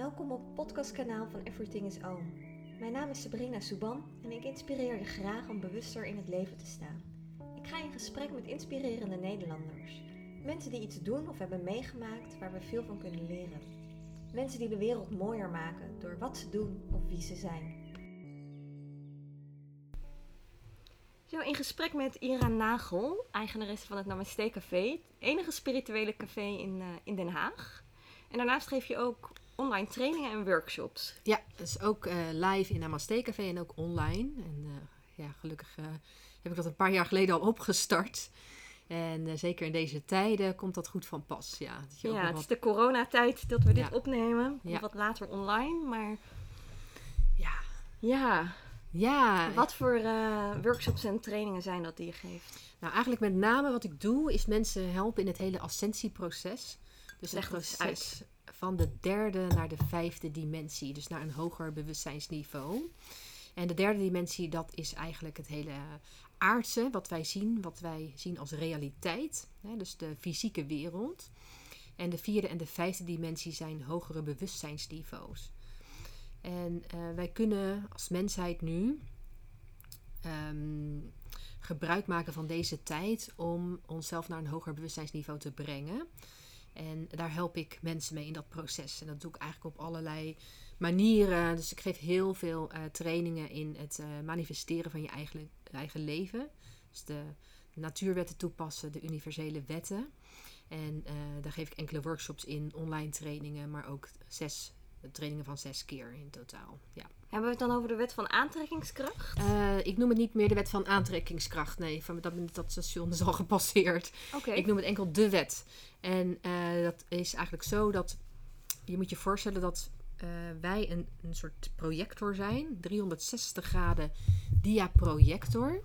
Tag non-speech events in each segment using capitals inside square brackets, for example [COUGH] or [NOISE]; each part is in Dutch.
Welkom op het podcastkanaal van Everything is Oom. Mijn naam is Sabrina Souban en ik inspireer je graag om bewuster in het leven te staan. Ik ga in gesprek met inspirerende Nederlanders. Mensen die iets doen of hebben meegemaakt waar we veel van kunnen leren. Mensen die de wereld mooier maken door wat ze doen of wie ze zijn. Zo, in gesprek met Ira Nagel, eigenaresse van het Namaste Café, het enige spirituele café in, eh, in Den Haag. En daarnaast geef je ook online trainingen en workshops. Ja, dus ook eh, live in Namaste Café en ook online. En eh, ja, gelukkig eh, heb ik dat een paar jaar geleden al opgestart. En zeker in deze tijden komt dat goed van pas. Ja, dat je Ja, het is de coronatijd dat we dit opnemen. Ja. Wat later online, maar ja. ja. ja. Wat voor workshops en trainingen zijn dat die je geeft? Nou, eigenlijk met name wat ik doe is mensen helpen in het hele ascensieproces. Dus Leg het proces van de derde naar de vijfde dimensie. Dus naar een hoger bewustzijnsniveau. En de derde dimensie, dat is eigenlijk het hele aardse, wat wij zien, wat wij zien als realiteit. Hè, dus de fysieke wereld. En de vierde en de vijfde dimensie zijn hogere bewustzijnsniveaus. En eh, wij kunnen als mensheid nu ehm, gebruik maken van deze tijd om onszelf naar een hoger bewustzijnsniveau te brengen. En daar help ik mensen mee in dat proces. En dat doe ik eigenlijk op allerlei manieren. Dus ik geef heel veel eh, trainingen in het eh, manifesteren van je eigen, eigen leven. Dus de natuurwetten toepassen, de universele wetten. En eh, daar geef ik enkele workshops in, online trainingen, maar ook zes trainingen van zes keer in totaal. Ja. Hebben we het dan over de wet van aantrekkingskracht? Eh, ik noem het niet meer de wet van aantrekkingskracht. Nee, van, dat, dat station is al gepasseerd. Oké. Ik noem het enkel de wet. En eh, dat is eigenlijk zo dat je moet je voorstellen dat eh, wij een, een soort projector zijn, 360 graden diaprojector.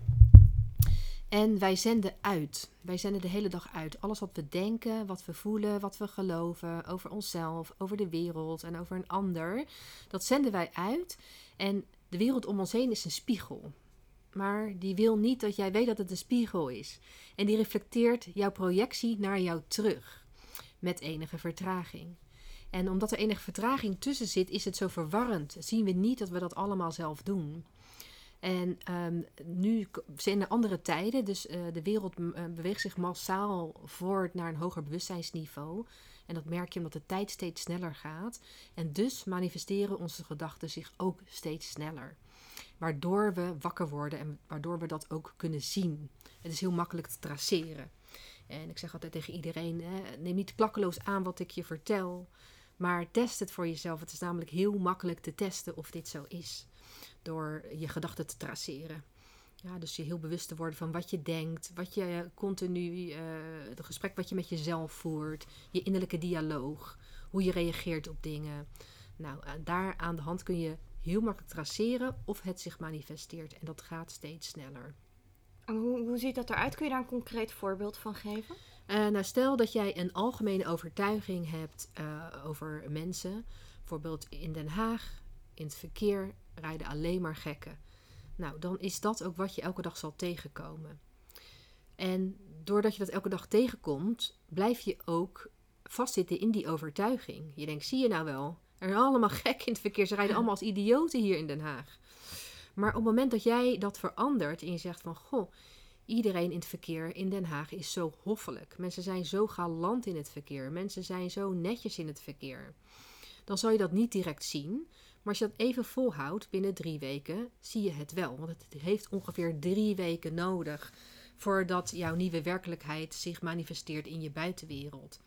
En wij zenden uit. Wij zenden de hele dag uit. Alles wat we denken, wat we voelen, wat we geloven over onszelf, over de wereld en over een ander, dat zenden wij uit. En de wereld om ons heen is een spiegel. Maar die wil niet dat jij weet dat het een spiegel is. En die reflecteert jouw projectie naar jou terug. Met enige vertraging. En omdat er enige vertraging tussen zit, is het zo verwarrend. Zien we niet dat we dat allemaal zelf doen. En ehm, nu zijn er andere tijden, dus eh, de wereld eh, beweegt zich massaal voort naar een hoger bewustzijnsniveau. En dat merk je omdat de tijd steeds sneller gaat. En dus manifesteren onze gedachten zich ook steeds sneller. Waardoor we wakker worden en waardoor we dat ook kunnen zien. Het is heel makkelijk te traceren. En ik zeg altijd tegen iedereen: hè, neem niet klakkeloos aan wat ik je vertel. Maar test het voor jezelf. Het is namelijk heel makkelijk te testen of dit zo is. Door je gedachten te traceren. Ja, dus je heel bewust te worden van wat je denkt, wat je continu, eh het gesprek wat je met jezelf voert, je innerlijke dialoog, hoe je reageert op dingen. Nou, eh, daar aan de hand kun je heel makkelijk traceren of het zich manifesteert. En dat gaat steeds sneller. En hoe, hoe ziet dat eruit? Kun je daar een concreet voorbeeld van geven? Eh, nou, stel dat jij een algemene overtuiging hebt over mensen. Bijvoorbeeld in Den Haag, in het verkeer rijden alleen maar gekken. Nou, dan is dat ook wat je elke dag zal tegenkomen. En doordat je dat elke dag tegenkomt, blijf je ook vastzitten in die overtuiging. Je denkt, zie je nou wel, er zijn allemaal [LAUGHS] gekken in het verkeer. Ze rijden allemaal als idioten hier in Den Haag. Maar op het moment dat jij dat verandert en je zegt van, goh, Iedereen in het verkeer in Den Haag is zo hoffelijk. Mensen zijn zo galant in het verkeer. Mensen zijn zo netjes in het verkeer. Dan zal je dat niet direct zien. Maar als je dat even volhoudt binnen drie weken, zie je het wel. Want het heeft ongeveer drie weken nodig voordat jouw nieuwe werkelijkheid zich manifesteert in je buitenwereld.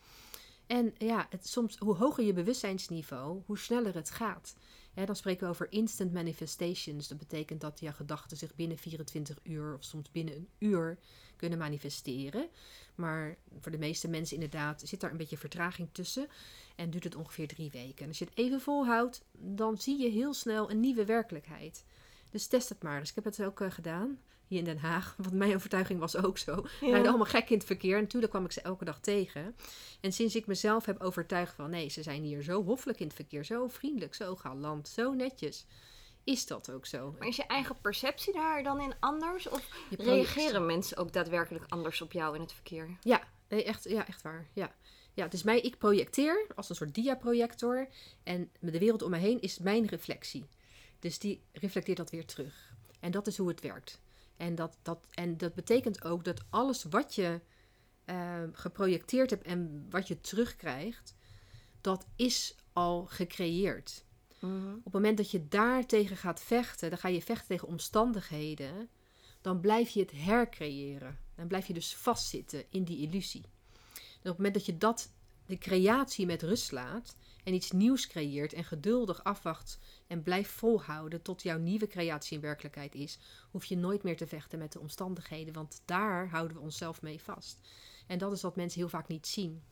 En ja, het, soms, hoe hoger je bewustzijnsniveau, hoe sneller het gaat. Dan spreken we over instant manifestations. Dat betekent dat je gedachten zich binnen 24 uur of soms binnen een uur kunnen manifesteren. Maar voor de meeste mensen inderdaad zit daar een beetje vertraging tussen. En duurt het ongeveer drie weken. En als je het even volhoudt, dan zie je heel snel een nieuwe werkelijkheid. Dus test het maar. Dus ik heb het ook eh, gedaan hier in Den Haag. [LAUGHS] Want mijn overtuiging was ook zo. Ja. Rijden allemaal gek in het verkeer. En natuurlijk kwam ik ze elke dag tegen. En sinds ik mezelf heb overtuigd van nee, ze zijn hier zo hoffelijk in het verkeer, zo vriendelijk, zo galant, zo netjes, is dat ook zo. Maar is je eigen perceptie daar dan in anders? Of reageren mensen ook daadwerkelijk anders op jou in het verkeer? Ja, Nee, echt, ja, echt waar. Ja. Ja, het is mij, ik projecteer als een soort diaprojector. En de wereld om me heen is mijn reflectie. Dus die reflecteert dat weer terug. En dat is hoe het werkt. En dat, dat, en dat betekent ook dat alles wat je uh, geprojecteerd hebt en wat je terugkrijgt, dat is al gecreëerd. Mhm. Op het moment dat je daar tegen gaat vechten, dan ga je vechten tegen omstandigheden, dan blijf je het hercreëren. Dan blijf je dus vastzitten in die illusie. En op het moment dat je dat, de creatie met rust laat en iets nieuws creëert en geduldig afwacht en blijft volhouden tot jouw nieuwe creatie in werkelijkheid is, hoef je nooit meer te vechten met de omstandigheden, want daar houden we onszelf mee vast. En dat is wat mensen heel vaak niet zien.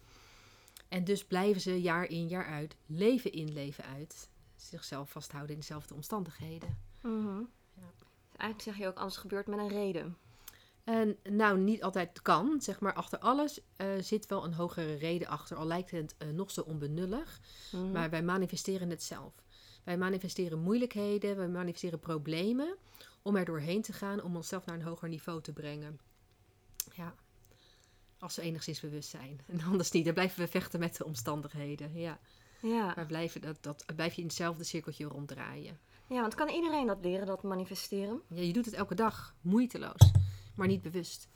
En dus blijven ze jaar in jaar uit, leven in leven uit, zichzelf vasthouden in dezelfde omstandigheden. Mhm. Ja. Dus eigenlijk zeg je ook, alles gebeurt met een reden. En nou, niet altijd kan, zeg maar, achter alles eh, zit wel een hogere reden achter, al lijkt het eh, nog zo onbenullig. Mhm. Maar wij manifesteren het zelf. Wij manifesteren moeilijkheden, wij manifesteren problemen om er doorheen te gaan, om onszelf naar een hoger niveau te brengen. Ja, als we enigszins bewust zijn. [LAUGHS] En anders niet, dan blijven we vechten met de omstandigheden. Ja, ja. maar blijven dat, dat, blijf je in hetzelfde cirkeltje ronddraaien. ja, want kan iedereen dat leren, dat manifesteren? Ja, je doet het elke dag, moeiteloos, maar niet bewust.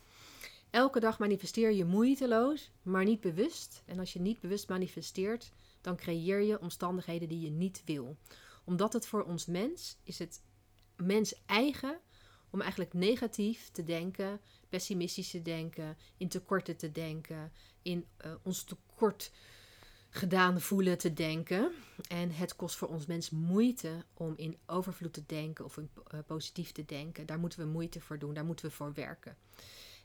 Elke dag manifesteer je moeiteloos, maar niet bewust. En als je niet bewust manifesteert, dan creëer je omstandigheden die je niet wil. Omdat het voor ons mens is het mens eigen om eigenlijk negatief te denken, pessimistisch te denken, in tekorten te denken, in eh, ons tekort gedaan voelen te denken. En het kost voor ons mens moeite om in overvloed te denken of in eh, positief te denken. Daar moeten we moeite voor doen, daar moeten we voor werken.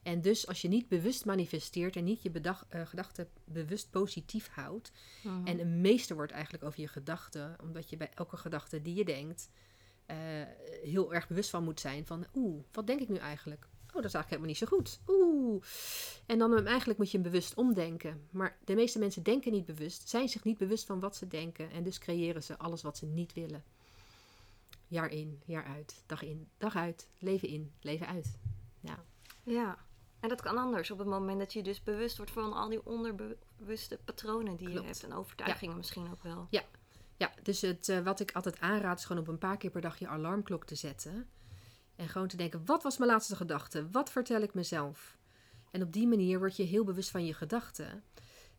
En dus als je niet bewust manifesteert en niet je bedag, eh, gedachten bewust positief houdt, Mhm. en een meester wordt eigenlijk over je gedachten, omdat je bij elke gedachte die je denkt eh, heel erg bewust van moet zijn van, oeh, wat denk ik nu eigenlijk? Oh, dat is eigenlijk helemaal niet zo goed. Oeh. En dan eigenlijk moet je hem bewust omdenken. Maar de meeste mensen denken niet bewust, zijn zich niet bewust van wat ze denken. En dus creëren ze alles wat ze niet willen. Jaar in, jaar uit, dag in, dag uit, leven in, leven uit. Ja. Ja, en dat kan anders op het moment dat je dus bewust wordt van al die onderbewuste patronen die je hebt en overtuigingen misschien ook wel. Ja, dus het, eh, wat ik altijd aanraad is gewoon op een paar keer per dag je alarmklok te zetten. En gewoon te denken, wat was mijn laatste gedachte? Wat vertel ik mezelf? En op die manier word je heel bewust van je gedachten.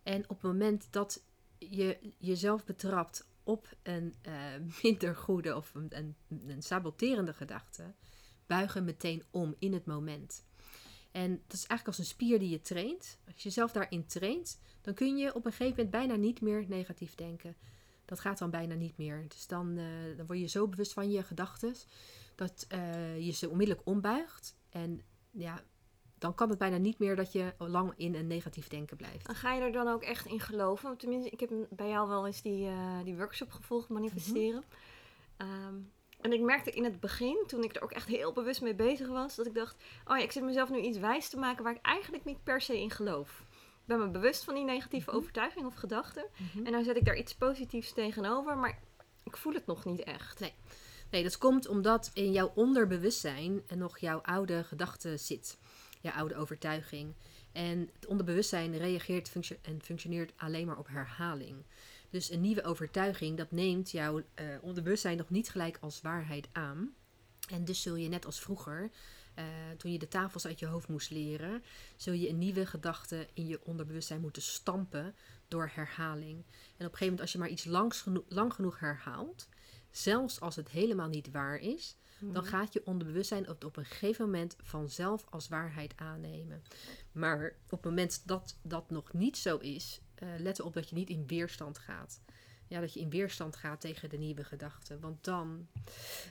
En op het moment dat je jezelf betrapt op een eh, [LAUGHS] minder goede of een, een, saboterende gedachte, buig hem meteen om in het moment. En dat is eigenlijk als een spier die je traint. Als je jezelf daarin traint, dan kun je op een gegeven moment bijna niet meer negatief denken. Dat gaat dan bijna niet meer. Dus dan, eh, dan word je zo bewust van je gedachten dat eh, je ze onmiddellijk ombuigt. En ja, dan kan het bijna niet meer dat je lang in een negatief denken blijft. En ga je er dan ook echt in geloven? Want Tenminste, ik heb bij jou wel eens die, eh, die workshop gevolgd, manifesteren. Ehm, en ik merkte in het begin, toen ik er ook echt heel bewust mee bezig was, dat ik dacht: oh ja, ik zit mezelf nu iets wijs te maken waar ik eigenlijk niet per se in geloof. Ik ben me bewust van die negatieve Mhm. overtuiging of gedachte. En dan zet ik daar iets positiefs tegenover, maar ik voel het nog niet echt. Nee. Nee, dat komt omdat in jouw onderbewustzijn nog jouw oude gedachte zit. Jouw oude overtuiging. En het onderbewustzijn reageert en functioneert alleen maar op herhaling. Dus een nieuwe overtuiging, dat neemt jouw eh, onderbewustzijn nog niet gelijk als waarheid aan. En dus zul je net als vroeger, eh, toen je de tafels uit je hoofd moest leren, zul je een nieuwe gedachte in je onderbewustzijn moeten stampen door herhaling. En op een gegeven moment, als je maar iets langs lang genoeg herhaalt, zelfs als het helemaal niet waar is, dan Mhm. gaat je onderbewustzijn het op een gegeven moment vanzelf als waarheid aannemen. Maar op het moment dat dat nog niet zo is, eh, let erop dat je niet in weerstand gaat. Ja, dat je in weerstand gaat tegen de nieuwe gedachten. Want dan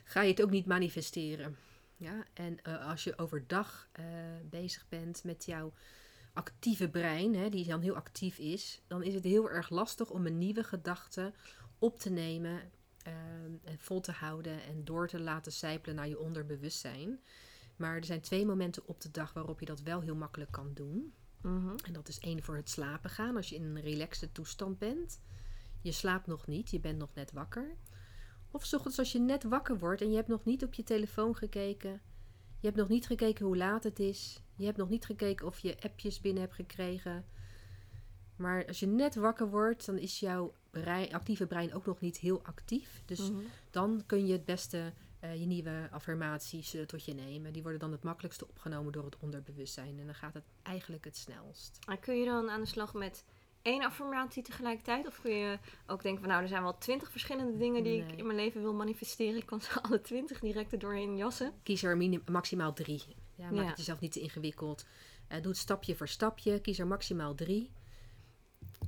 ga je het ook niet manifesteren. Ja, en eh, als je overdag eh, bezig bent met jouw actieve brein, hè, die dan heel actief is, dan is het heel erg lastig om een nieuwe gedachte op te nemen ehm, en vol te houden en door te laten sijpelen naar je onderbewustzijn. Maar er zijn twee momenten op de dag waarop je dat wel heel makkelijk kan doen. Mhm. En dat is één voor het slapen gaan, als je in een relaxte toestand bent. Je slaapt nog niet, je bent nog net wakker. Of 's ochtends als je net wakker wordt en je hebt nog niet op je telefoon gekeken. Je hebt nog niet gekeken hoe laat het is. Je hebt nog niet gekeken of je appjes binnen hebt gekregen. Maar als je net wakker wordt, dan is jouw brein, actieve brein ook nog niet heel actief. Dus Mhm. dan kun je het beste eh, je nieuwe affirmaties eh, tot je nemen. Die worden dan het makkelijkste opgenomen door het onderbewustzijn. En dan gaat het eigenlijk het snelst. En kun je dan aan de slag met één affirmatie tegelijkertijd? Of kun je ook denken van nou, er zijn wel twintig verschillende dingen die ik in mijn leven wil manifesteren. Ik kan ze [LAUGHS] alle twintig direct er doorheen jassen. Kies er maximaal drie. Ja, maak Ja. het jezelf niet te ingewikkeld. Eh, doe het stapje voor stapje. Kies er maximaal drie.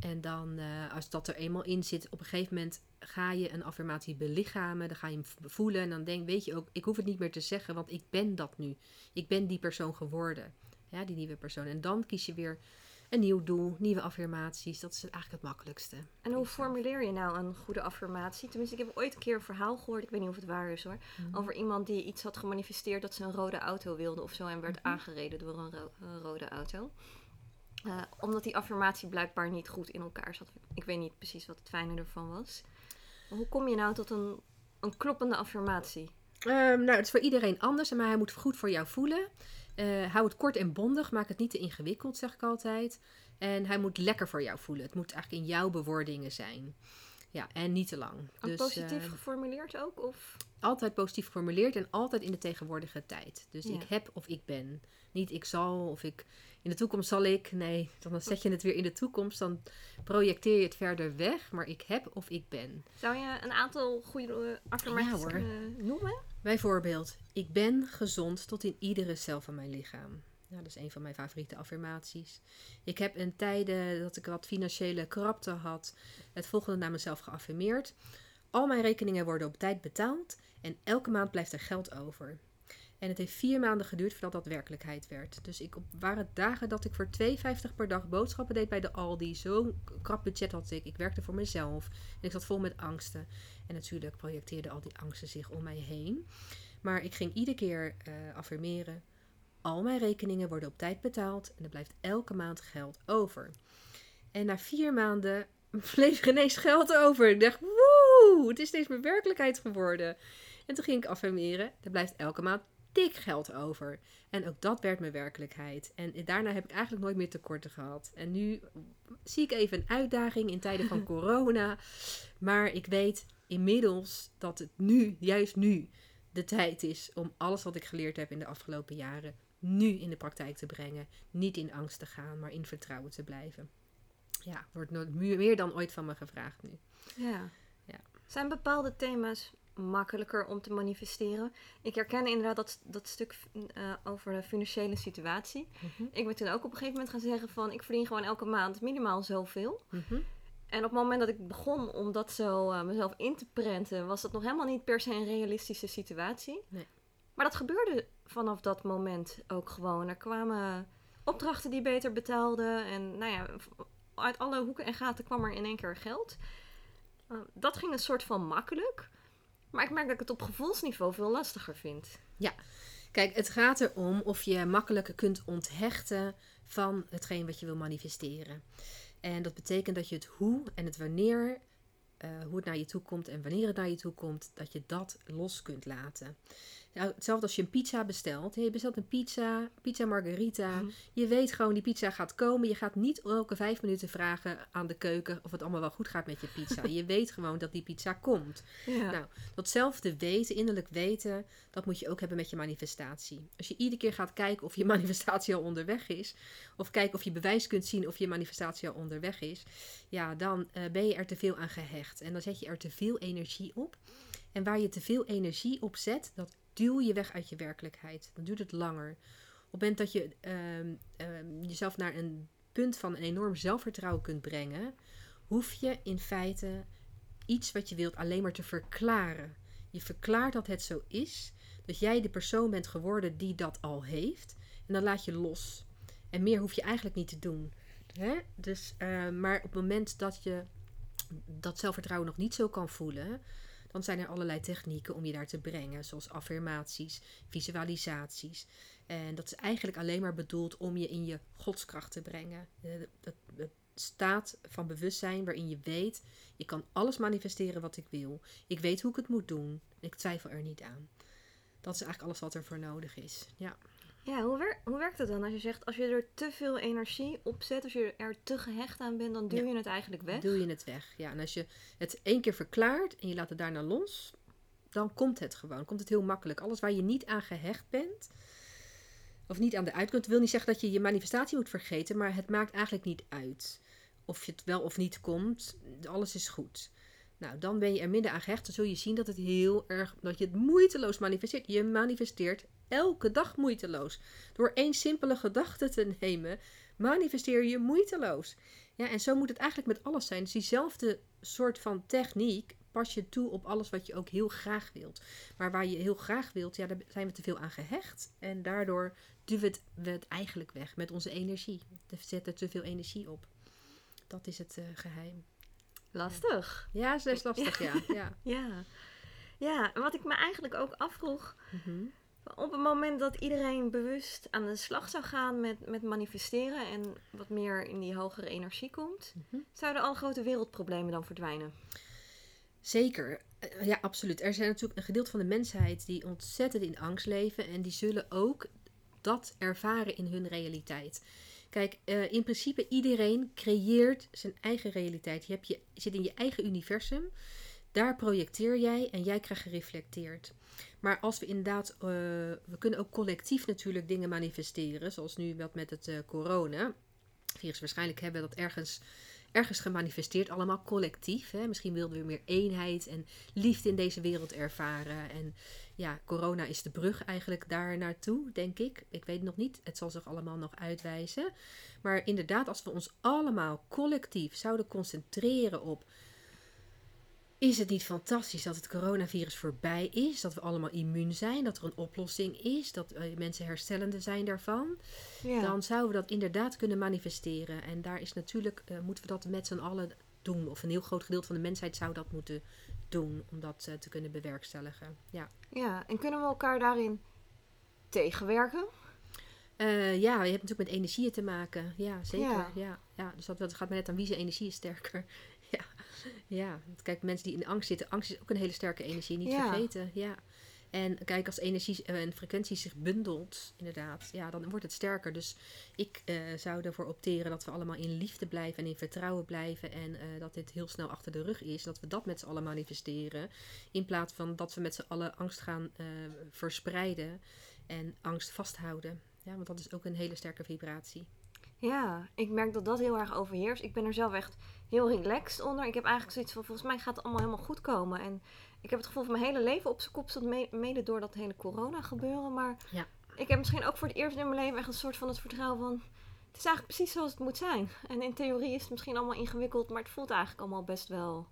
En dan, eh, als dat er eenmaal in zit, op een gegeven moment ga je een affirmatie belichamen. Dan ga je hem voelen. En dan denk, weet je ook, ik hoef het niet meer te zeggen, want ik ben dat nu. Ik ben die persoon geworden. Ja, die nieuwe persoon. En dan kies je weer een nieuw doel, nieuwe affirmaties. Dat is eigenlijk het makkelijkste. En hoe formuleer je nou een goede affirmatie? Tenminste, ik heb ooit een keer een verhaal gehoord, ik weet niet of het waar is hoor. Over iemand die iets had gemanifesteerd dat ze een rode auto wilde of zo en werd Mhm. aangereden door een, ro- een rode auto. Eh, omdat die affirmatie blijkbaar niet goed in elkaar zat. Ik weet niet precies wat het fijne ervan was. Maar hoe kom je nou tot een, een kloppende affirmatie? Ehm, nou, het is voor iedereen anders, maar hij moet goed voor jou voelen. Eh, hou het kort en bondig, maak het niet te ingewikkeld, zeg ik altijd. En hij moet lekker voor jou voelen. Het moet eigenlijk in jouw bewoordingen zijn. Ja, en niet te lang. En Dus positief eh, geformuleerd ook? Of? altijd positief geformuleerd en altijd in de tegenwoordige tijd. Dus Ja. ik heb of ik ben. Niet ik zal of ik in de toekomst zal ik. Nee, dan zet je het weer in de toekomst. Dan projecteer je het verder weg. Maar ik heb of ik ben. Zou je een aantal goede affirmaties Ja, hoor. kunnen noemen? Bijvoorbeeld, ik ben gezond tot in iedere cel van mijn lichaam. Nou, dat is een van mijn favoriete affirmaties. Ik heb in tijden dat ik wat financiële krapte had, het volgende naar mezelf geaffirmeerd. Al mijn rekeningen worden op tijd betaald en elke maand blijft er geld over. En het heeft vier maanden geduurd voordat dat werkelijkheid werd. Dus ik op, waren dagen dat ik voor 2,50 per dag boodschappen deed bij de Aldi. Zo'n krap budget had ik. Ik werkte voor mezelf. En ik zat vol met angsten. En natuurlijk projecteerden al die angsten zich om mij heen. Maar ik ging iedere keer eh, affirmeren. Al mijn rekeningen worden op tijd betaald en er blijft elke maand geld over. En na vier maanden [LAUGHS] bleef er ineens geld over. Ik dacht, woe, het is steeds meer werkelijkheid geworden. En toen ging ik affirmeren, er blijft elke maand dik geld over. En ook dat werd mijn werkelijkheid. En daarna heb ik eigenlijk nooit meer tekorten gehad. En nu zie ik even een uitdaging in tijden van [LAUGHS] corona. Maar ik weet inmiddels dat het nu, juist nu, de tijd is om alles wat ik geleerd heb in de afgelopen jaren nu in de praktijk te brengen. Niet in angst te gaan, maar in vertrouwen te blijven. Ja, wordt meer dan ooit van me gevraagd nu. Ja. Ja. Zijn bepaalde thema's makkelijker om te manifesteren? Ik herken inderdaad dat, dat stuk eh, over de financiële situatie. Ik ben toen ook op een gegeven moment gaan zeggen van... ik verdien gewoon elke maand minimaal zoveel. Mhm. En op het moment dat ik begon om dat zo eh, mezelf in te prenten... was dat nog helemaal niet per se een realistische situatie. Nee. Maar dat gebeurde vanaf dat moment ook gewoon. Er kwamen opdrachten die beter betaalden. En nou ja, uit alle hoeken en gaten kwam er in één keer geld. Uh, dat ging een soort van makkelijk. Maar ik merk dat ik het op gevoelsniveau veel lastiger vind. Kijk, het gaat erom of je makkelijk kunt onthechten van hetgeen wat je wil manifesteren. En dat betekent dat je het hoe en het wanneer, uh, hoe het naar je toe komt en wanneer het naar je toe komt, dat je dat los kunt laten. Nou, hetzelfde als je een pizza bestelt. Je bestelt een pizza, pizza margarita. Mhm. Je weet gewoon, die pizza gaat komen. Je gaat niet elke vijf minuten vragen aan de keuken of het allemaal wel goed gaat met je pizza. [LAUGHS] je weet gewoon dat die pizza komt. Ja. Nou, datzelfde weten, innerlijk weten, dat moet je ook hebben met je manifestatie. Als je iedere keer gaat kijken of je [LAUGHS] manifestatie al onderweg is, of kijken of je bewijs kunt zien of je manifestatie al onderweg is, ja, dan uh, ben je er te veel aan gehecht. En dan zet je er te veel energie op. En waar je te veel energie op zet, dat duw je weg uit je werkelijkheid. Dan duurt het langer. Op het moment dat je uh, uh, jezelf naar een punt van een enorm zelfvertrouwen kunt brengen, hoef je in feite iets wat je wilt alleen maar te verklaren. Je verklaart dat het zo is, dat jij de persoon bent geworden die dat al heeft, en dan laat je los. En meer hoef je eigenlijk niet te doen. Hè? Dus, uh, maar op het moment dat je dat zelfvertrouwen nog niet zo kan voelen, dan zijn er allerlei technieken om je daar te brengen, zoals affirmaties, visualisaties. En dat is eigenlijk alleen maar bedoeld om je in je godskracht te brengen. Het, het staat van bewustzijn waarin je weet, ik kan alles manifesteren wat ik wil. Ik weet hoe ik het moet doen. Ik twijfel er niet aan. Dat is eigenlijk alles wat er voor nodig is. Ja. Ja, hoe, wer- hoe werkt het dan als je zegt, als je er te veel energie op zet, als je er te gehecht aan bent, dan duw je het eigenlijk weg? Doe je het weg. Ja, en als je het één keer verklaart en je laat het daarna los, dan komt het gewoon. Komt het heel makkelijk. Alles waar je niet aan gehecht bent, of niet aan de uitkomt, wil niet zeggen dat je je manifestatie moet vergeten, maar het maakt eigenlijk niet uit. Of je het wel of niet komt, alles is goed. Nou, dan ben je er minder aan gehecht. Dan zul je zien dat het heel erg, dat je het moeiteloos manifesteert. Je manifesteert elke dag moeiteloos. Door één simpele gedachte te nemen, manifesteer je moeiteloos. Ja, en zo moet het eigenlijk met alles zijn. Dus diezelfde soort van techniek pas je toe op alles wat je ook heel graag wilt. Maar waar je heel graag wilt, ja, daar zijn we te veel aan gehecht. En daardoor duwen we het eigenlijk weg met onze energie. We zetten te veel energie op. Dat is het eh, geheim. Lastig. Ja, is best lastig, ja. [LAUGHS] ja. Ja. Ja, en wat ik me eigenlijk ook afvroeg, Mhm. Op het moment dat iedereen bewust aan de slag zou gaan met, met manifesteren en wat meer in die hogere energie komt, Mhm. zouden alle grote wereldproblemen dan verdwijnen? Zeker. Eh, Ja, absoluut. Er zijn natuurlijk een gedeelte van de mensheid die ontzettend in angst leven. En die zullen ook dat ervaren in hun realiteit. Kijk, eh, in principe iedereen creëert zijn eigen realiteit. Je, hebt je zit in je eigen universum. Daar projecteer jij en jij krijgt gereflecteerd. Maar als we inderdaad, eh, we kunnen ook collectief natuurlijk dingen manifesteren. Zoals nu wat met het eh, corona. Virus, waarschijnlijk hebben we dat ergens ergens gemanifesteerd, allemaal collectief. Hè? Misschien wilden we meer eenheid en liefde in deze wereld ervaren. En ja, corona is de brug eigenlijk daar naartoe, denk ik. Ik weet nog niet, het zal zich allemaal nog uitwijzen. Maar inderdaad, als we ons allemaal collectief zouden concentreren op. Is het niet fantastisch dat het coronavirus voorbij is? Dat we allemaal immuun zijn? Dat er een oplossing is? Dat eh, mensen herstellende zijn daarvan? Ja. dan zouden we dat inderdaad kunnen manifesteren. En daar is natuurlijk, eh, moeten we dat met z'n allen doen. Of een heel groot gedeelte van de mensheid zou dat moeten doen om dat eh, te kunnen bewerkstelligen. Ja. ja, en kunnen we elkaar daarin tegenwerken? Ja, je hebt natuurlijk met energieën te maken. Ja, zeker. Ja. Ja. Ja, dus dat, dat gaat maar net aan wie zijn energie is sterker. [LAUGHS] ja. ja, kijk, mensen die in angst zitten, angst is ook een hele sterke energie, niet Ja. vergeten. Ja. En kijk, als energie en frequentie zich bundelt, inderdaad, ja, dan wordt het sterker. Dus ik eh, zou ervoor opteren dat we allemaal in liefde blijven en in vertrouwen blijven. En eh, dat dit heel snel achter de rug is. Dat we dat met z'n allen manifesteren. In plaats van dat we met z'n allen angst gaan eh, verspreiden en angst vasthouden. Ja, want dat is ook een hele sterke vibratie. Ja, ik merk dat dat heel erg overheerst. Ik ben er zelf echt heel relaxed onder. Ik heb eigenlijk zoiets van, volgens mij gaat het allemaal helemaal goed komen. En ik heb het gevoel van mijn hele leven op zijn kop stond, me- mede door dat hele corona gebeuren. Maar Ja. ik heb misschien ook voor het eerst in mijn leven echt een soort van het vertrouwen van... Het is eigenlijk precies zoals het moet zijn. En in theorie is het misschien allemaal ingewikkeld, maar het voelt eigenlijk allemaal best wel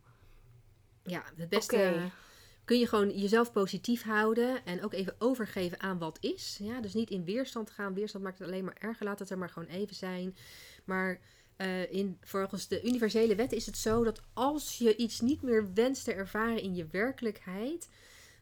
Ja, het beste. Kun je gewoon jezelf positief houden en ook even overgeven aan wat is. Ja, dus niet in weerstand gaan. Weerstand maakt het alleen maar erger. Laat het er maar gewoon even zijn. Maar eh, in, volgens de universele wet is het zo dat als je iets niet meer wenst te ervaren in je werkelijkheid,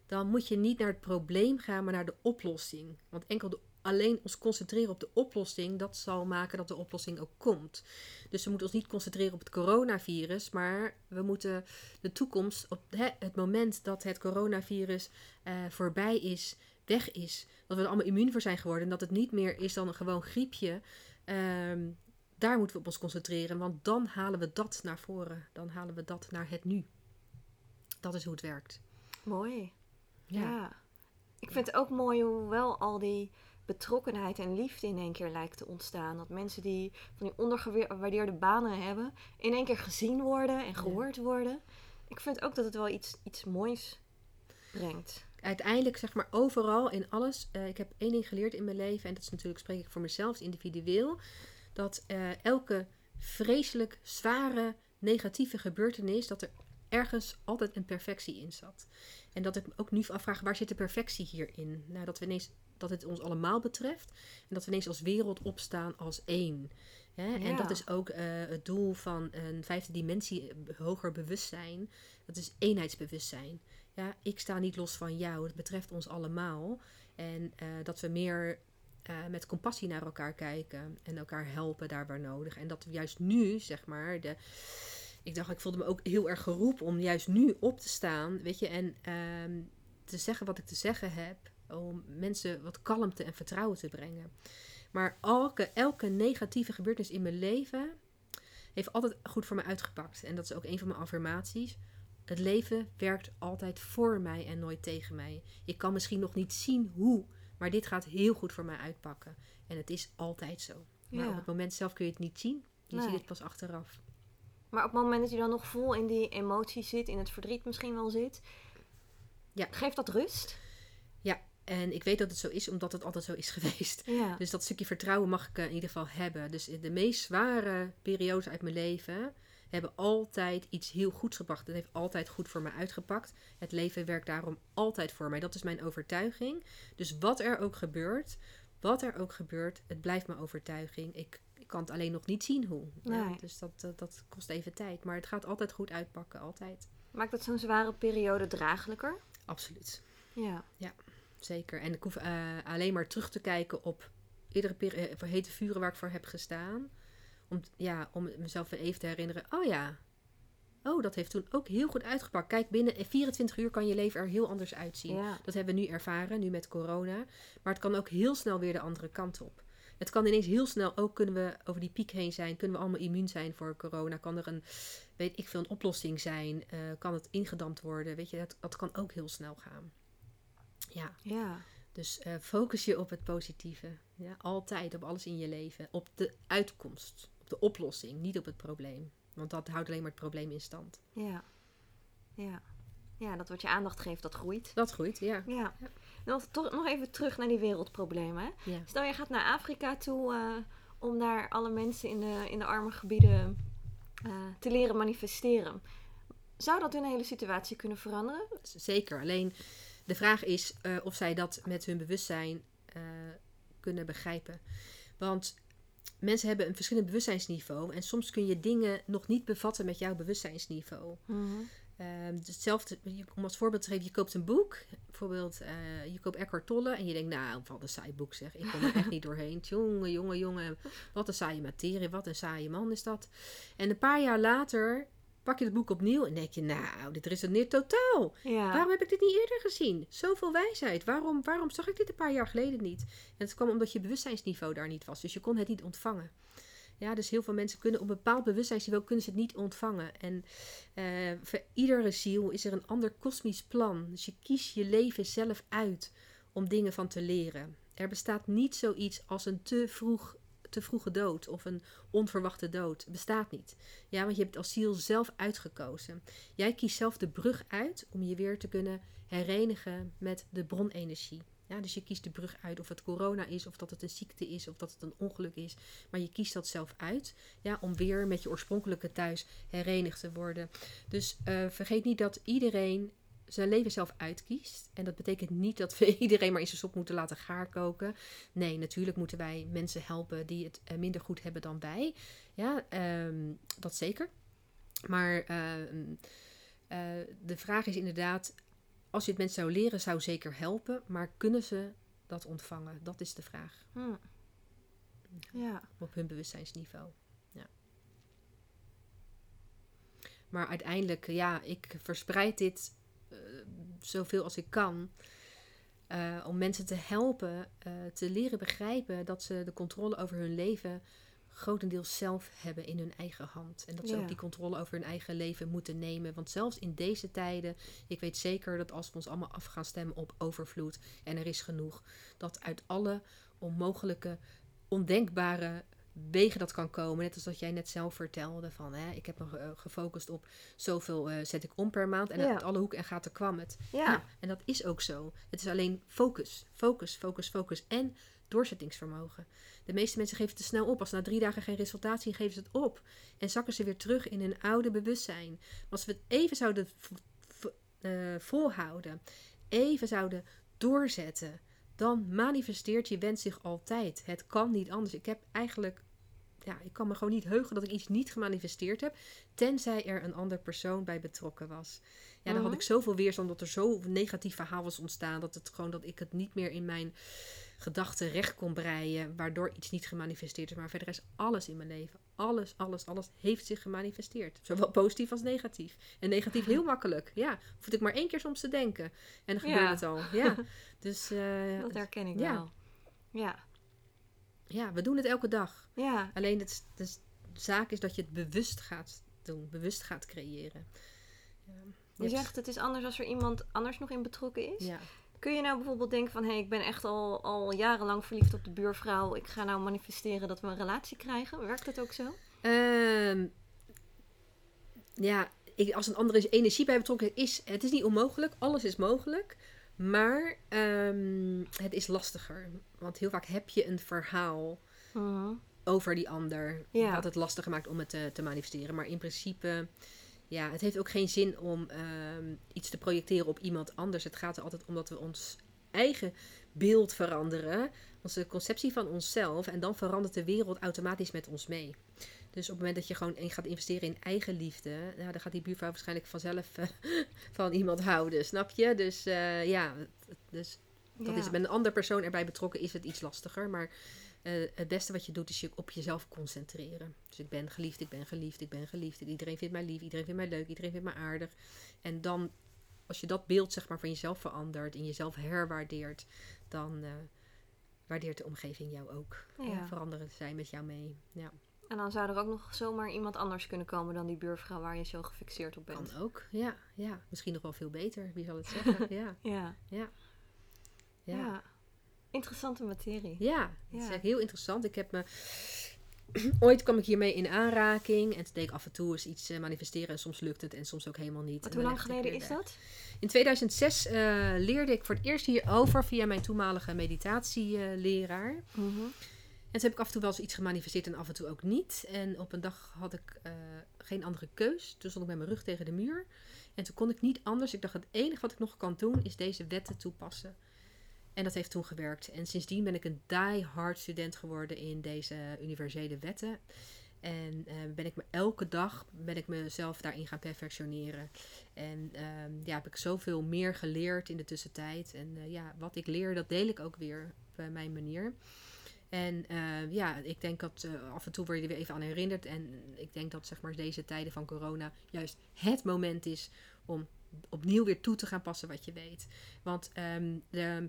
dan moet je niet naar het probleem gaan, maar naar de oplossing. Want enkel de, alleen ons concentreren op de oplossing, dat zal maken dat de oplossing ook komt. Dus we moeten ons niet concentreren op het coronavirus, maar we moeten de toekomst, op het moment dat het coronavirus eh, voorbij is, weg is, dat we er allemaal immuun voor zijn geworden en dat het niet meer is dan een gewoon griepje. ehm, daar moeten we op ons concentreren, want dan halen we dat naar voren. Dan halen we dat naar het nu. Dat is hoe het werkt. Mooi. Ja. Ik vind het ook mooi hoe wel al die betrokkenheid en liefde in één keer lijkt te ontstaan. Dat mensen die van die ondergewaardeerde banen hebben, in één keer gezien worden en gehoord worden. Ik vind ook dat het wel iets, iets moois brengt. uiteindelijk, zeg maar, overal in alles. eh, ik heb één ding geleerd in mijn leven, en dat is natuurlijk, spreek ik voor mezelf, individueel. Dat eh, elke vreselijk zware negatieve gebeurtenis, dat er ergens altijd een perfectie in zat. En dat ik me ook nu afvraag, waar zit de perfectie hierin? Nou, dat we ineens, dat het ons allemaal betreft. En dat we ineens als wereld opstaan als één. Hè? En dat is ook eh, het doel van een vijfde dimensie, eh, hoger bewustzijn. Dat is eenheidsbewustzijn. Ja, ik sta niet los van jou. Het betreft ons allemaal. En eh, dat we meer met compassie naar elkaar kijken. En elkaar helpen daar waar nodig. En dat we juist nu, zeg maar, de, ik dacht, ik voelde me ook heel erg geroepen om juist nu op te staan. Weet je, en ehm, te zeggen wat ik te zeggen heb. om mensen wat kalmte en vertrouwen te brengen. Maar elke, elke negatieve gebeurtenis in mijn leven heeft altijd goed voor me uitgepakt. En dat is ook een van mijn affirmaties. Het leven werkt altijd voor mij en nooit tegen mij. Ik kan misschien nog niet zien hoe, maar dit gaat heel goed voor mij uitpakken. En het is altijd zo. Maar Ja. op het moment zelf kun je het niet zien. Je Nee. ziet het pas achteraf. Maar op het moment dat je dan nog vol in die emotie zit, in het verdriet misschien wel zit, Ja. geeft dat rust? En ik weet dat het zo is, omdat het altijd zo is [LAUGHS] geweest. Ja. Dus dat stukje vertrouwen mag ik eh, in ieder geval hebben. Dus in de meest zware periodes uit mijn leven hebben altijd iets heel goeds gebracht. Het heeft altijd goed voor mij uitgepakt. Het leven werkt daarom altijd voor mij. Dat is mijn overtuiging. Dus wat er ook gebeurt, wat er ook gebeurt, het blijft mijn overtuiging. Ik kan het alleen nog niet zien hoe. Ja, dus dat, eh, dat kost even tijd. Maar het gaat altijd goed uitpakken, altijd. Maakt dat zo'n zware periode draaglijker? Absoluut. Ja. Zeker. En ik hoef eh, alleen maar terug te kijken op eerdere peri- eh, voor hete vuren waar ik voor heb gestaan. Om, ja, om mezelf even te herinneren. Oh ja. Oh, dat heeft toen ook heel goed uitgepakt. Kijk, binnen 24 uur kan je leven er heel anders uitzien. Ja. Dat hebben we nu ervaren, nu met corona. Maar het kan ook heel snel weer de andere kant op. Het kan ineens heel snel ook kunnen we over die piek heen zijn. Kunnen we allemaal immuun zijn voor corona? Kan er een, weet ik veel, een oplossing zijn? Eh, kan het ingedampt worden? Weet je, dat, dat kan ook heel snel gaan. Ja. Ja. Dus eh, focus je op het positieve. Ja, altijd, op alles in je leven. Op de uitkomst, op de oplossing, niet op het probleem. Want dat houdt alleen maar het probleem in stand. Ja. Ja. Ja, dat wat je aandacht geeft, dat groeit. Dat groeit, ja. Ja. Nog, toch, nog even terug naar die wereldproblemen. ja. Stel, je gaat naar Afrika toe eh, om daar alle mensen in de, in de arme gebieden eh, te leren manifesteren. Zou dat hun hele situatie kunnen veranderen? Zeker. Alleen de vraag is eh, of zij dat met hun bewustzijn kunnen begrijpen. Want mensen hebben een verschillend bewustzijnsniveau. En soms kun je dingen nog niet bevatten met jouw bewustzijnsniveau. Ehm, dus hetzelfde, om als voorbeeld te geven, je koopt een boek. Bijvoorbeeld, eh, je koopt Eckhart Tolle. En je denkt, nou, wat een saai boek zeg. Ik kom er echt [LAUGHS] niet doorheen. Jongen, jongen, jongen. Wat een saaie materie. Wat een saaie man is dat. En een paar jaar later pak je het boek opnieuw. En denk je, nou, dit resoneert totaal. Ja. Waarom heb ik dit niet eerder gezien? Zoveel wijsheid. Waarom, waarom zag ik dit een paar jaar geleden niet? En het kwam omdat je bewustzijnsniveau daar niet was. Dus je kon het niet ontvangen. Ja, dus heel veel mensen kunnen op een bepaald bewustzijnsniveau kunnen ze het niet ontvangen. En eh, voor iedere ziel is er een ander kosmisch plan. Dus je kiest je leven zelf uit om dingen van te leren. Er bestaat niet zoiets als een te vroeg te vroege dood of een onverwachte dood. Bestaat niet. Ja, want je hebt als ziel zelf uitgekozen. Jij kiest zelf de brug uit om je weer te kunnen herenigen met de bronenergie. Ja, dus je kiest de brug uit of het corona is, of dat het een ziekte is, of dat het een ongeluk is. Maar je kiest dat zelf uit ja, om weer met je oorspronkelijke thuis herenigd te worden. Dus eh, vergeet niet dat iedereen zijn leven zelf uitkiest. En dat betekent niet dat we [LAUGHS] iedereen maar in zijn sop moeten laten gaarkoken. Nee, natuurlijk moeten wij mensen helpen die het eh, minder goed hebben dan wij. Ja, ehm, dat zeker. Maar ehm, eh, de vraag is inderdaad, als je het mensen zou leren, zou zeker helpen. Maar kunnen ze dat ontvangen? Dat is de vraag Hm. Ja. op hun bewustzijnsniveau. Ja. Maar uiteindelijk, ja, ik verspreid dit eh, zoveel als ik kan. eh, om mensen te helpen eh, te leren begrijpen dat ze de controle over hun leven grotendeels zelf hebben in hun eigen hand. En dat ze Ja. ook die controle over hun eigen leven moeten nemen. Want zelfs in deze tijden, ik weet zeker dat als we ons allemaal af gaan stemmen op overvloed en er is genoeg, dat uit alle onmogelijke, ondenkbare wegen dat kan komen. Net als dat jij net zelf vertelde van, hè, ik heb me ge- gefocust op zoveel eh, zet ik om per maand en Ja. uit alle hoeken en gaten kwam het. Ja. Ja, en dat is ook zo. Het is alleen focus, focus, focus, focus en doorzettingsvermogen. De meeste mensen geven het te snel op. Als na drie dagen geen resultaat zien, geven ze het op. En zakken ze weer terug in hun oude bewustzijn. Maar als we het even zouden eh, volhouden, even zouden doorzetten, dan manifesteert je wens zich altijd. Het kan niet anders. Ik heb eigenlijk ja, ik kan me gewoon niet heugen dat ik iets niet gemanifesteerd heb. Tenzij er een ander persoon bij betrokken was. Ja, dan had Mhm. ik zoveel weerstand dat er zo negatief verhaal was ontstaan. Dat het gewoon dat ik het niet meer in mijn gedachten recht kon breien. Waardoor iets niet gemanifesteerd is. Maar verder is alles in mijn leven. Alles, alles, alles heeft zich gemanifesteerd. Zowel positief als negatief. En negatief heel [LAUGHS] makkelijk. Ja, hoefde ik maar één keer soms te denken. En dan gebeurde Ja. het al. Ja, [LAUGHS] dus eh, Dat herken ik ja. wel. Ja. Ja, we doen het elke dag. Ja. Alleen het, de zaak is dat je het bewust gaat doen. Bewust gaat creëren. Ja, Je zegt het is anders als er iemand anders nog in betrokken is. Ja. Kun je nou bijvoorbeeld denken van... hé, hey, ik ben echt al, al jarenlang verliefd op de buurvrouw. Ik ga nou manifesteren dat we een relatie krijgen. Werkt dat ook zo? Ehm, ja, ik, als een andere energie bij betrokken is, het is niet onmogelijk. Alles is mogelijk. Maar ehm, het is lastiger. Want heel vaak heb je een verhaal Mhm. over die ander. Ja. Wat het lastiger maakt om het te, te manifesteren. Maar in principe, ja, het heeft ook geen zin om ehm, iets te projecteren op iemand anders. Het gaat er altijd om dat we ons eigen beeld veranderen. Onze conceptie van onszelf. En dan verandert de wereld automatisch met ons mee. Dus op het moment dat je gewoon gaat investeren in eigen liefde, nou, dan gaat die buurvrouw waarschijnlijk vanzelf eh, [LAUGHS] van iemand houden, snap je? Dus eh, ja, dus dat Ja. is met een andere persoon erbij betrokken is het iets lastiger. Maar eh, het beste wat je doet is je op jezelf concentreren. Dus ik ben geliefd, ik ben geliefd, ik ben geliefd. Iedereen vindt mij lief, iedereen vindt mij leuk, iedereen vindt mij aardig. En dan, als je dat beeld zeg maar van jezelf verandert en jezelf herwaardeert, dan waardeert de omgeving jou ook. Ja. En veranderen zij met jou mee. Ja, En dan zou er ook nog zomaar iemand anders kunnen komen dan die buurvrouw waar je zo gefixeerd op bent. kan ook. Ja, ja, misschien nog wel veel beter. Wie zal het zeggen? [LAUGHS] ja, Ja. ja, ja. ja. Interessante materie. Ja, het is echt heel interessant. Ik heb me... [CLEARS THROAT] Ooit kwam ik hiermee in aanraking. En toen deed ik af en toe eens iets eh, manifesteren. En soms lukt het en soms ook helemaal niet. Wat, hoe lang geleden is dat? In 2006 eh, leerde ik voor het eerst hierover via mijn toenmalige meditatieleraar. Mhm. En toen heb ik af en toe wel eens iets gemanifesteerd en af en toe ook niet. En op een dag had ik eh, geen andere keus. Toen stond ik met mijn rug tegen de muur. En toen kon ik niet anders. Ik dacht, het enige wat ik nog kan doen is deze wetten toepassen. En dat heeft toen gewerkt. En sindsdien ben ik een die-hard student geworden in deze universele wetten. En eh, ben ik me elke dag ben ik mezelf daarin gaan perfectioneren. En ehm, ja, heb ik zoveel meer geleerd in de tussentijd. En eh, ja, wat ik leer, dat deel ik ook weer op mijn manier. En eh, ja, ik denk dat eh, af en toe word je er weer even aan herinnerd. En ik denk dat zeg maar, deze tijden van corona juist het moment is om opnieuw weer toe te gaan passen wat je weet. Want ehm, de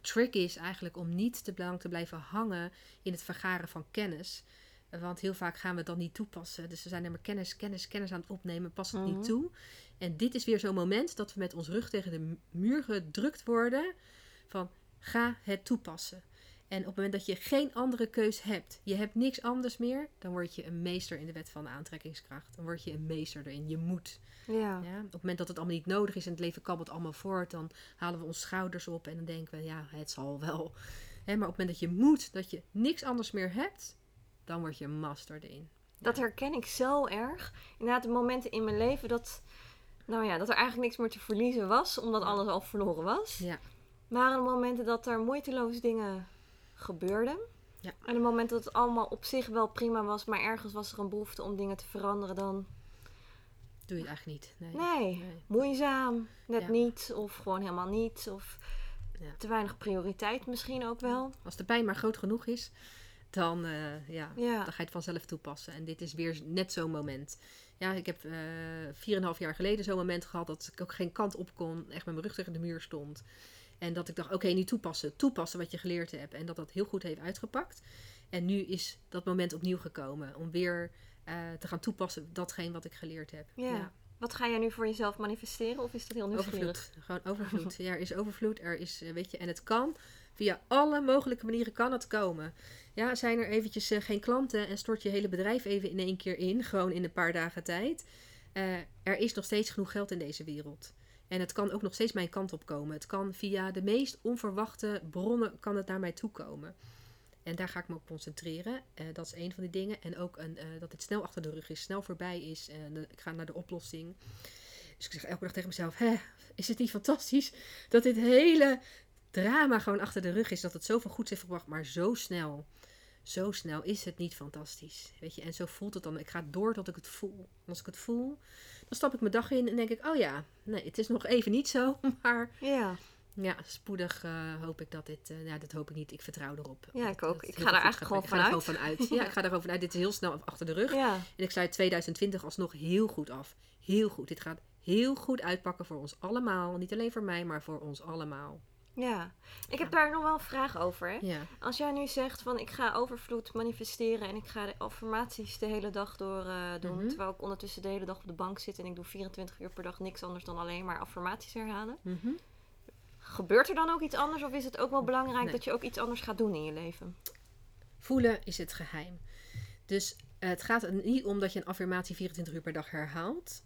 trick is eigenlijk om niet te lang te blijven hangen in het vergaren van kennis. Want heel vaak gaan we dat niet toepassen. Dus we zijn er maar kennis, kennis, kennis aan het opnemen, passen het Mhm. niet toe. En dit is weer zo'n moment dat we met ons rug tegen de mu- muur gedrukt worden van ga het toepassen. En op het moment dat je geen andere keus hebt, je hebt niks anders meer, dan word je een meester in de wet van de aantrekkingskracht. Dan word je een meester erin. Je moet. Ja. Ja? Op het moment dat het allemaal niet nodig is en het leven kabbelt allemaal voort, dan halen we onze schouders op en dan denken we, ja, het zal wel. Hè, maar op het moment dat je moet, dat je niks anders meer hebt, dan word je een master erin. Dat herken ik zo erg. Inderdaad, de momenten in mijn leven dat, nou ja, dat er eigenlijk niks meer te verliezen was, omdat alles al verloren was. Ja. Waren de momenten dat er moeiteloos dingen gebeurden. Ja. En de momenten dat het allemaal op zich wel prima was, maar ergens was er een behoefte om dingen te veranderen, dan Doe je het eigenlijk niet. Nee. nee, Nee. moeizaam, net Ja. niet, of gewoon helemaal niet, of Ja. te weinig prioriteit misschien ook wel. Als de pijn maar groot genoeg is, dan, eh, ja, Ja, dan ga je het vanzelf toepassen. En dit is weer net zo'n moment. Ja, ik heb eh 4,5 jaar geleden zo'n moment gehad dat ik ook geen kant op kon. Echt met mijn rug tegen de muur stond. En dat ik dacht, oké, nu toepassen. Toepassen wat je geleerd hebt. En dat dat heel goed heeft uitgepakt. En nu is dat moment opnieuw gekomen. Om weer eh, te gaan toepassen datgene wat ik geleerd heb. ja. Wat ga jij nu voor jezelf manifesteren, of is dat heel nieuwsgierig? Overvloed. Gewoon overvloed. [LAUGHS] ja, er is overvloed. Er is, eh, weet je, en het kan. Via alle mogelijke manieren kan het komen. Ja, zijn er eventjes eh, geen klanten en stort je hele bedrijf even in één keer in. Gewoon in een paar dagen tijd. Er is nog steeds genoeg geld in deze wereld. En het kan ook nog steeds mijn kant op komen. Het kan via de meest onverwachte bronnen kan het naar mij toe komen. En daar ga ik me op concentreren. Eh, dat is een van die dingen. En ook een, eh, dat het snel achter de rug is, snel voorbij is. En ik ga naar de oplossing. Dus ik zeg elke dag tegen mezelf: Hè, is het niet fantastisch dat dit hele drama gewoon achter de rug is? Dat het zoveel goeds heeft gebracht, maar zo snel. zo snel is het niet fantastisch. Weet je, en zo voelt het dan. Ik ga door tot ik het voel. Als ik het voel, dan stap ik mijn dag in en denk ik, oh ja, nee, het is nog even niet zo, [LAUGHS] maar Ja, ja, spoedig eh, hoop ik dat dit, eh ja, dat hoop ik niet. Ik vertrouw erop. Ja, ik ook. Ik ga daar goed eigenlijk gewoon Ik ga er gewoon vanuit. Ja, [LAUGHS] ik ga er gewoon vanuit. Dit is heel snel achter de rug. ja. En ik sluit 2020 alsnog heel goed af. Heel goed. Dit gaat heel goed uitpakken voor ons allemaal. Niet alleen voor mij, maar voor ons allemaal. Ja. Ik heb daar nog wel een vraag over. Hè? Ja. Als jij nu zegt van ik ga overvloed manifesteren en ik ga de affirmaties de hele dag door eh, doen, Mhm. terwijl ik ondertussen de hele dag op de bank zit en ik doe 24 uur per dag niks anders dan alleen maar affirmaties herhalen. Mhm. Gebeurt er dan ook iets anders of is het ook wel belangrijk Nee. dat je ook iets anders gaat doen in je leven? Voelen is het geheim. Dus het gaat er niet om dat je een affirmatie 24 uur per dag herhaalt.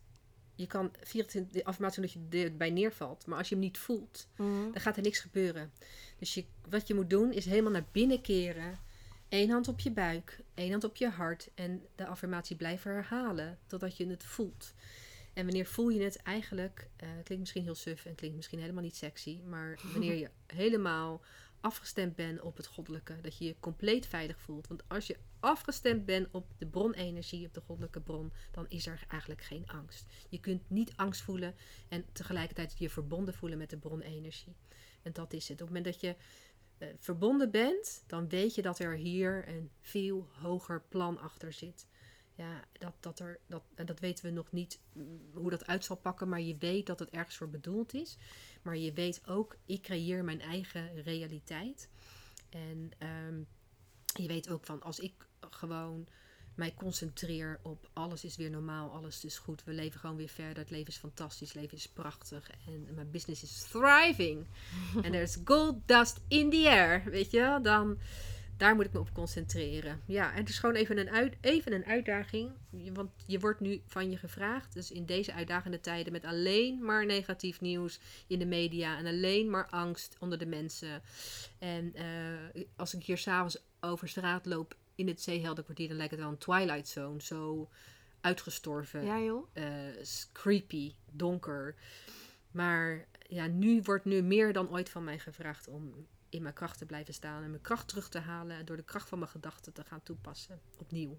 Je kan 24, de affirmatie doen dat je erbij neervalt. Maar als je hem niet voelt, Mhm. dan gaat er niks gebeuren. Dus je, wat je moet doen is helemaal naar binnen keren. Eén hand op je buik, één hand op je hart. En de affirmatie blijven herhalen totdat je het voelt. En wanneer voel je het eigenlijk? eh klinkt misschien heel suf en klinkt misschien helemaal niet sexy. Maar wanneer [LAUGHS] je helemaal afgestemd bent op het goddelijke. Dat je je compleet veilig voelt. Want als je afgestemd bent op de bronenergie, op de goddelijke bron, dan is er eigenlijk geen angst. Je kunt niet angst voelen en tegelijkertijd je verbonden voelen met de bronenergie. En dat is het. Op het moment dat je eh, verbonden bent, dan weet je dat er hier een veel hoger plan achter zit. Ja, dat, dat, er, dat, en dat weten we nog niet mm, hoe dat uit zal pakken, maar je weet dat het ergens voor bedoeld is. Maar je weet ook, ik creëer mijn eigen realiteit. En ehm, je weet ook van, als ik gewoon mij concentreer op alles is weer normaal, alles is goed, we leven gewoon weer verder, het leven is fantastisch, het leven is prachtig en mijn business is thriving. [LAUGHS] En there's gold dust in the air, weet je wel? Dan, daar moet ik me op concentreren. Ja, en het is gewoon even een, uit, even een uitdaging, want je wordt nu van je gevraagd, dus in deze uitdagende tijden met alleen maar negatief nieuws in de media en alleen maar angst onder de mensen. En eh, als ik hier s'avonds over straat loop in het Zeeheldenkwartier, dan lijkt het wel een Twilight Zone. Zo uitgestorven, Ja joh? eh, creepy, donker. Maar ja, nu wordt nu meer dan ooit van mij gevraagd om in mijn kracht te blijven staan en mijn kracht terug te halen en door de kracht van mijn gedachten te gaan toepassen. Opnieuw.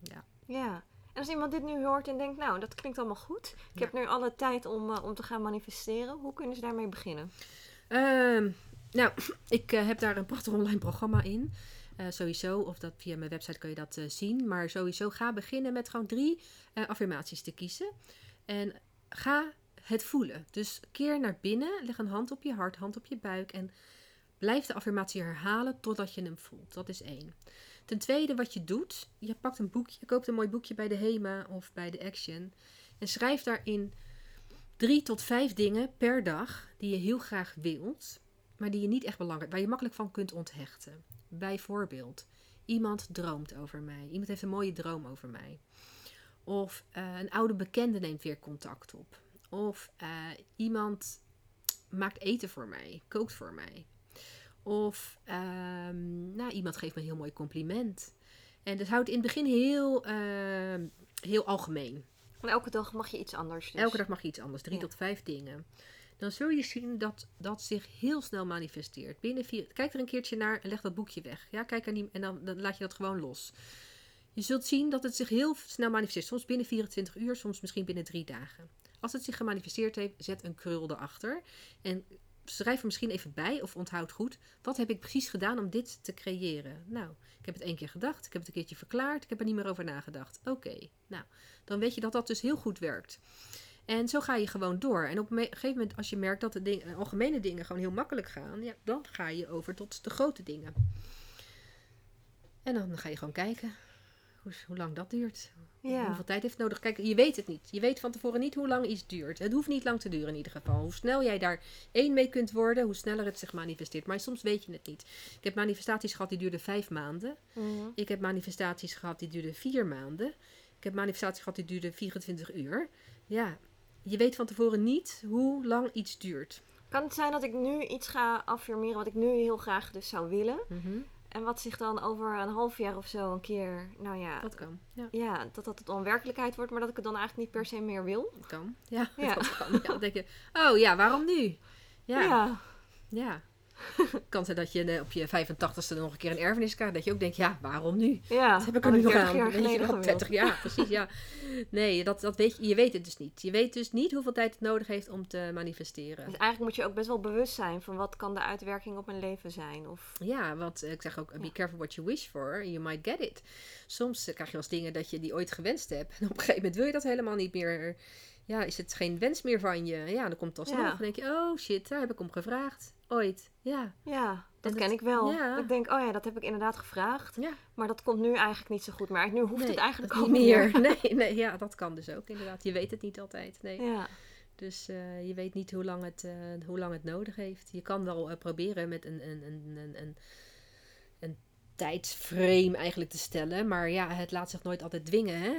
Ja. Ja. En als iemand dit nu hoort en denkt, nou, dat klinkt allemaal goed. Ik Ja. heb nu alle tijd om, eh, om te gaan manifesteren. Hoe kunnen ze daarmee beginnen? Ehm, nou, [CLEARS THROAT] ik eh, heb daar een prachtig online programma in. Eh, sowieso, of dat via mijn website kun je dat zien. Maar sowieso ga beginnen met gewoon drie affirmaties te kiezen. En ga het voelen. Dus keer naar binnen, leg een hand op je hart, hand op je buik. En blijf de affirmatie herhalen totdat je hem voelt. Dat is één. Ten tweede, wat je doet, je pakt een boekje, je koopt een mooi boekje bij de HEMA of bij de Action. En schrijf daarin drie tot vijf dingen per dag die je heel graag wilt, maar die je niet echt belangrijk, waar je makkelijk van kunt onthechten. Bijvoorbeeld, iemand droomt over mij. Iemand heeft een mooie droom over mij. Of eh, een oude bekende neemt weer contact op. Of eh, iemand maakt eten voor mij, kookt voor mij. Of ehm, nou, iemand geeft me een heel mooi compliment. En dat houdt in het begin heel, ehm, heel algemeen. En elke dag mag je iets anders. Dus. Elke dag mag je iets anders, drie Ja. tot vijf dingen. Dan zul je zien dat dat zich heel snel manifesteert. Binnen vier, kijk er een keertje naar en leg dat boekje weg. Ja, kijk er niet, en dan, dan laat je dat gewoon los. Je zult zien dat het zich heel snel manifesteert. Soms binnen 24 uur, soms misschien binnen drie dagen. Als het zich gemanifesteerd heeft, zet een krul erachter. En schrijf er misschien even bij of onthoud goed. Wat heb ik precies gedaan om dit te creëren? Nou, ik heb het één keer gedacht. Ik heb het een keertje verklaard. Ik heb er niet meer over nagedacht. Oké, nou, dan weet je dat dat dus heel goed werkt. En zo ga je gewoon door. En op een gegeven moment, als je merkt dat de eh, algemene dingen gewoon heel makkelijk gaan, ja, dan ga je over tot de grote dingen. En dan ga je gewoon kijken hoe, hoe lang dat duurt. Ja. Hoeveel tijd heeft het nodig? Kijk, je weet het niet. Je weet van tevoren niet hoe lang iets duurt. Het hoeft niet lang te duren in ieder geval. Hoe snel jij daar één mee kunt worden, hoe sneller het zich manifesteert. Maar soms weet je het niet. Ik heb manifestaties gehad die duurden vijf maanden. Mhm. Ik heb manifestaties gehad die duurden vier maanden. Ik heb manifestaties gehad die duurden 24 uur. Ja, je weet van tevoren niet hoe lang iets duurt. Kan het zijn dat ik nu iets ga affirmeren wat ik nu heel graag dus zou willen? En wat zich dan over een half jaar of zo een keer, nou ja, Dat kan. Ja, ja dat dat het dan werkelijkheid wordt, maar dat ik het dan eigenlijk niet per se meer wil? dat kan. Ja, Ja. [LAUGHS] dat kan. Ja, dan denk je, oh ja, waarom nu? Ja, ja. ja. [LAUGHS] Kan zijn dat je eh, op je 85ste nog een keer een erfenis krijgt. Dat je ook denkt, ja, waarom nu? Ja, Wat heb ik er nu nog 30 aan? jaar Weet je geleden wel, gewild. 30 jaar, [LAUGHS] precies, ja. Nee, dat, dat weet je, je weet het dus niet. Je weet dus niet hoeveel tijd het nodig heeft om te manifesteren. Dus eigenlijk moet je ook best wel bewust zijn van wat kan de uitwerking op mijn leven zijn. Of Ja, want eh, ik zeg ook, be careful what you wish for, you might get it. Soms eh, krijg je wel eens dingen dat je die ooit gewenst hebt. [LAUGHS] En op een gegeven moment wil je dat helemaal niet meer. Ja, is het geen wens meer van je. Ja, dan komt het alsnog. Ja. Dan denk je, oh shit, daar heb ik om gevraagd. Ooit, ja. ja, dat, dat- ken ik wel. ja. Ik denk, oh ja, dat heb ik inderdaad gevraagd. Ja, Maar dat komt nu eigenlijk niet zo goed. Maar nu hoeft nee, het eigenlijk ook niet meer. Nee, nee, ja, dat kan dus ook inderdaad. Je weet het niet altijd. Nee. Ja, Dus eh, je weet niet hoe lang, het, eh, hoe lang het nodig heeft. Je kan wel eh, proberen met een, een, een, een, een, een tijdsframe eigenlijk te stellen. Maar ja, het laat zich nooit altijd dwingen. Hè?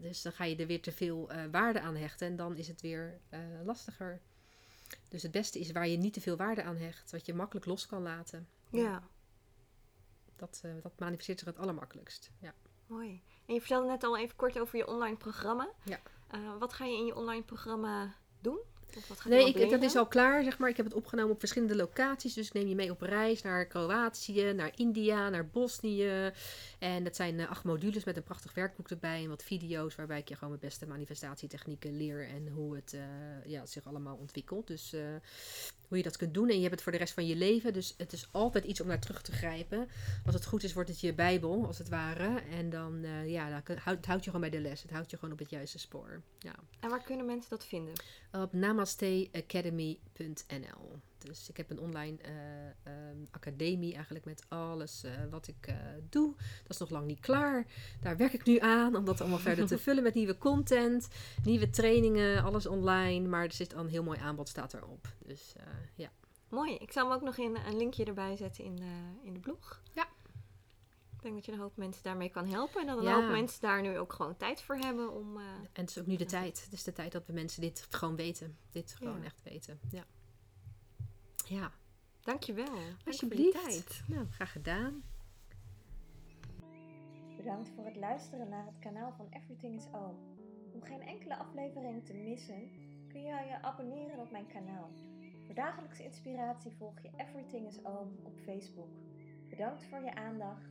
Dus dan ga je er weer te veel waarde aan hechten. En dan is het weer lastiger. Dus het beste is waar je niet te veel waarde aan hecht. Wat je makkelijk los kan laten. ja, Dat, eh, dat manifesteert zich het allermakkelijkst. Ja. mooi. En je vertelde net al even kort over je online programma. Ja. Eh, wat ga je in je online programma doen? Nee, ik, dat is al klaar, zeg maar. Ik heb het opgenomen op verschillende locaties. Dus ik neem je mee op reis naar Kroatië, naar India, naar Bosnië. En dat zijn eh, acht modules met een prachtig werkboek erbij. En wat video's waarbij ik je gewoon mijn beste manifestatietechnieken leer. En hoe het eh, ja, zich allemaal ontwikkelt. Dus eh, hoe je dat kunt doen. En je hebt het voor de rest van je leven. Dus het is altijd iets om naar terug te grijpen. Als het goed is, wordt het je bijbel, als het ware. En dan, ja, dan, houdt- het houdt je gewoon bij de les. Het houdt je gewoon op het juiste spoor. Ja En waar kunnen mensen dat vinden? op namasteacademy.nl. Dus ik heb een online eh, ehm, academie eigenlijk met alles eh, wat ik eh, doe. Dat is nog lang niet klaar. Daar werk ik nu aan om dat allemaal verder te [LAUGHS] vullen met nieuwe content, nieuwe trainingen, alles online. Maar er zit al een heel mooi aanbod staat erop. Dus ja. Mooi. Ik zal hem ook nog in, een linkje erbij zetten in de, in de blog. Ja. Ik denk dat je een hoop mensen daarmee kan helpen. En dat een Ja. hoop mensen daar nu ook gewoon tijd voor hebben om... eh, En het is ook nu de tijd. Het is de tijd dat we mensen dit gewoon weten. Dit gewoon Ja. echt weten. Ja. Ja, Dankjewel. Dank voor je alsjeblieft. tijd. Nou, graag gedaan. Bedankt voor het luisteren naar het kanaal van Everything is Oom. Om geen enkele aflevering te missen, kun je je abonneren op mijn kanaal. Voor dagelijkse inspiratie volg je Everything is Oom op Facebook. Bedankt voor je aandacht